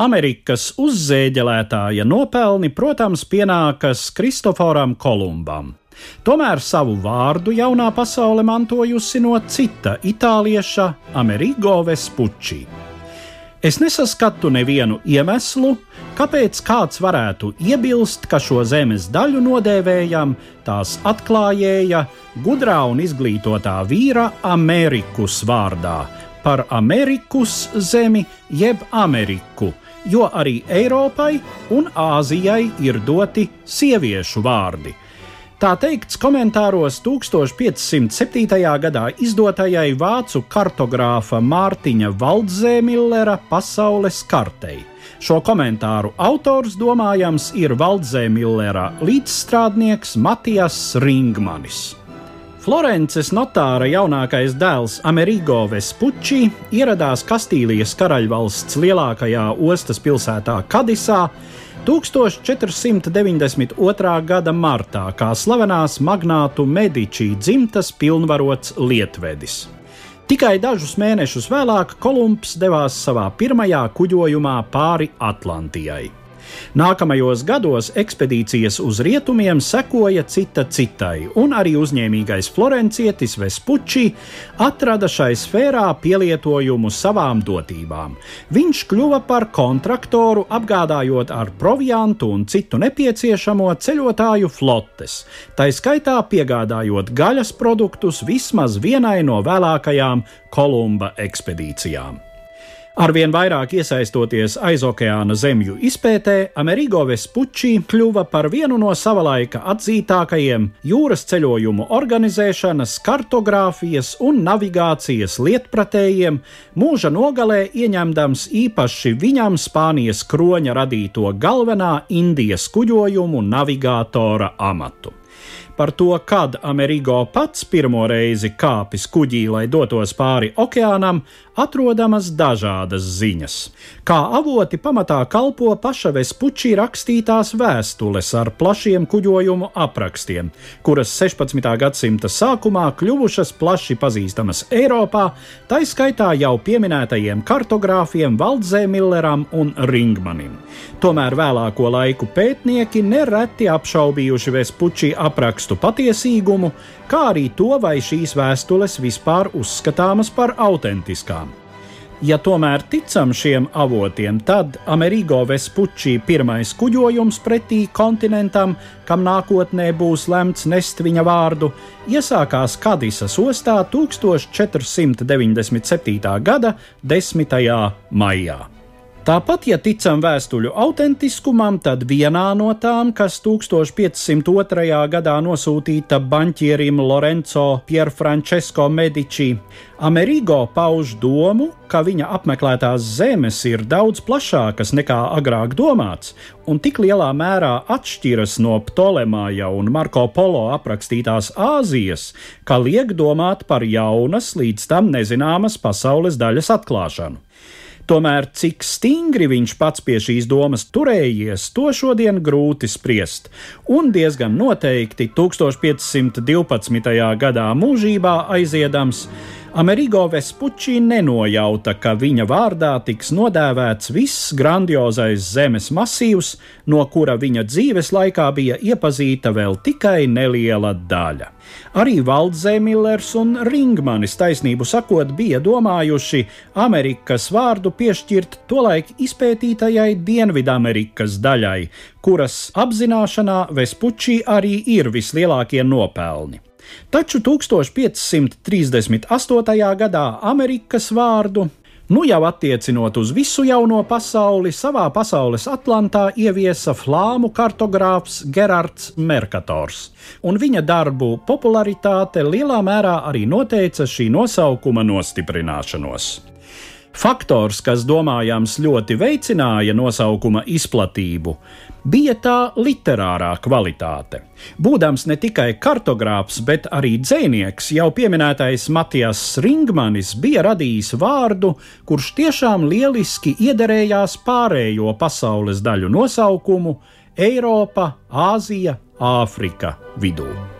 Amerikas uzzēģelētāja nopelni, protams, pienākas Kristoforam Kolumbam. Tomēr savu vārdu jaunā pasaule mantojusi no cita itālieša Amerigo Vespucci. Es nesaskatu nevienu iemeslu, kāpēc kāds varētu iebilst, ka šo zemes daļu nodēvējam tās atklājēja, gudrā un izglītotā vīra Amerikas vārdā par Amerikas zemi jeb Ameriku, jo arī Eiropai un Āzijai ir doti sieviešu vārdi. Tā teikts komentāros 1507. gadā izdotajai vācu kartogrāfa Mārtiņa Valdzēmillera pasaules kartei. Šo komentāru autors, domājams, ir Valdzēmillera līdzstrādnieks Matijas Ringmanis. Florences notāra jaunākais dēls Amerigo Vespucci ieradās Kastīlijas karaļvalsts lielākajā ostas pilsētā Kadisā 1492. gada martā kā slavenās magnātu Medici dzimtas pilnvarots lietvedis. Tikai dažus mēnešus vēlāk Kolumbs devās savā pirmajā kuģojumā pāri Atlantijai. Nākamajos gados ekspedīcijas uz rietumiem sekoja cita citai, un arī uzņēmīgais florencietis Vespucci atrada šai sfērā pielietojumu savām dotībām. Viņš kļuva par kontraktoru, apgādājot ar proviantu un citu nepieciešamo ceļotāju flotes, tā skaitā piegādājot gaļas produktus vismaz vienai no vēlākajām Kolumba ekspedīcijām. Arvien vairāk iesaistoties aizokeāna zemju izpētē, Amerigo Vespucci kļuva par vienu no sava laika atzītākajiem jūras ceļojumu organizēšanas, kartogrāfijas un navigācijas lietpratējiem, mūža nogalē ieņemdams īpaši viņam Spānijas kroņa radīto galvenā Indijas kuģojumu navigātora amatu. Par to, kad Amerigo pats pirmo reizi kāpis kuģī, lai dotos pāri okeānam, atrodamas dažādas ziņas. Kā avoti pamatā kalpo paša Vespučī rakstītās vēstules ar plašiem kuģojumu aprakstiem, kuras 16. gadsimta sākumā kļuvušas plaši pazīstamas Eiropā, tā skaitā jau pieminētajiem kartogrāfiem Valdzēmilleram un Ringmanim. Tomēr vēlāko laiku pētnieki nereti apšaubījuši Vespučī aprakstu tekstu patiesīgumu, kā arī to, vai šīs vēstules vispār uzskatāmas par autentiskām. Ja tomēr ticam šiem avotiem, tad Amerigo Vespucci pirmais kuģojums pretī kontinentam, kam nākotnē būs lemts nest viņa vārdu, iesākās Kadisas ostā 1497. gada 10. maijā. Tāpat, ja ticam vēstuļu autentiskumam, tad vienā no tām, kas 1502. gadā nosūtīta banķierim Lorenzo Pierfrancesco Medici, Amerigo pauž domu, ka viņa apmeklētās zemes ir daudz plašākas nekā agrāk domāts, un tik lielā mērā atšķiras no Ptolemāja un Marko Polo aprakstītās Āzijas, ka liek domāt par jaunas, līdz tam nezināmas pasaules daļas atklāšanu. Tomēr cik stingri viņš pats pie šīs domas turējies, to šodien grūti spriest, un diezgan noteikti 1512. gadā mūžībā aiziedams. Amerigo Vespucci nenojauta, ka viņa vārdā tiks nodēvēts viss grandiozais zemes masīvs, no kura viņa dzīves laikā bija iepazīta vēl tikai neliela daļa. Arī Valdzēmillers un Ringmanis taisnību sakot bija domājuši Amerikas vārdu piešķirt tolaik izpētītajai Dienvidamerikas daļai, kuras apzināšanā Vespucci arī ir vislielākie nopelni. Taču 1538. gadā Amerikas vārdu nu jau attiecinot uz visu jauno pasauli, savā pasaules atlantā ieviesa flāmu kartogrāfs Gerards Merkators, un viņa darbu popularitāte lielā mērā arī noteica šī nosaukuma nostiprināšanos. Faktors, kas domājams ļoti veicināja nosaukuma izplatību, bija tā literārā kvalitāte. Būdams ne tikai kartogrāfs, bet arī dzinieks, jau pieminētais Matijas Ringmanis bija radījis vārdu, kurš tiešām lieliski iederējās pārējo pasaules daļu nosaukumu Eiropa, Āzija, Āfrika vidū.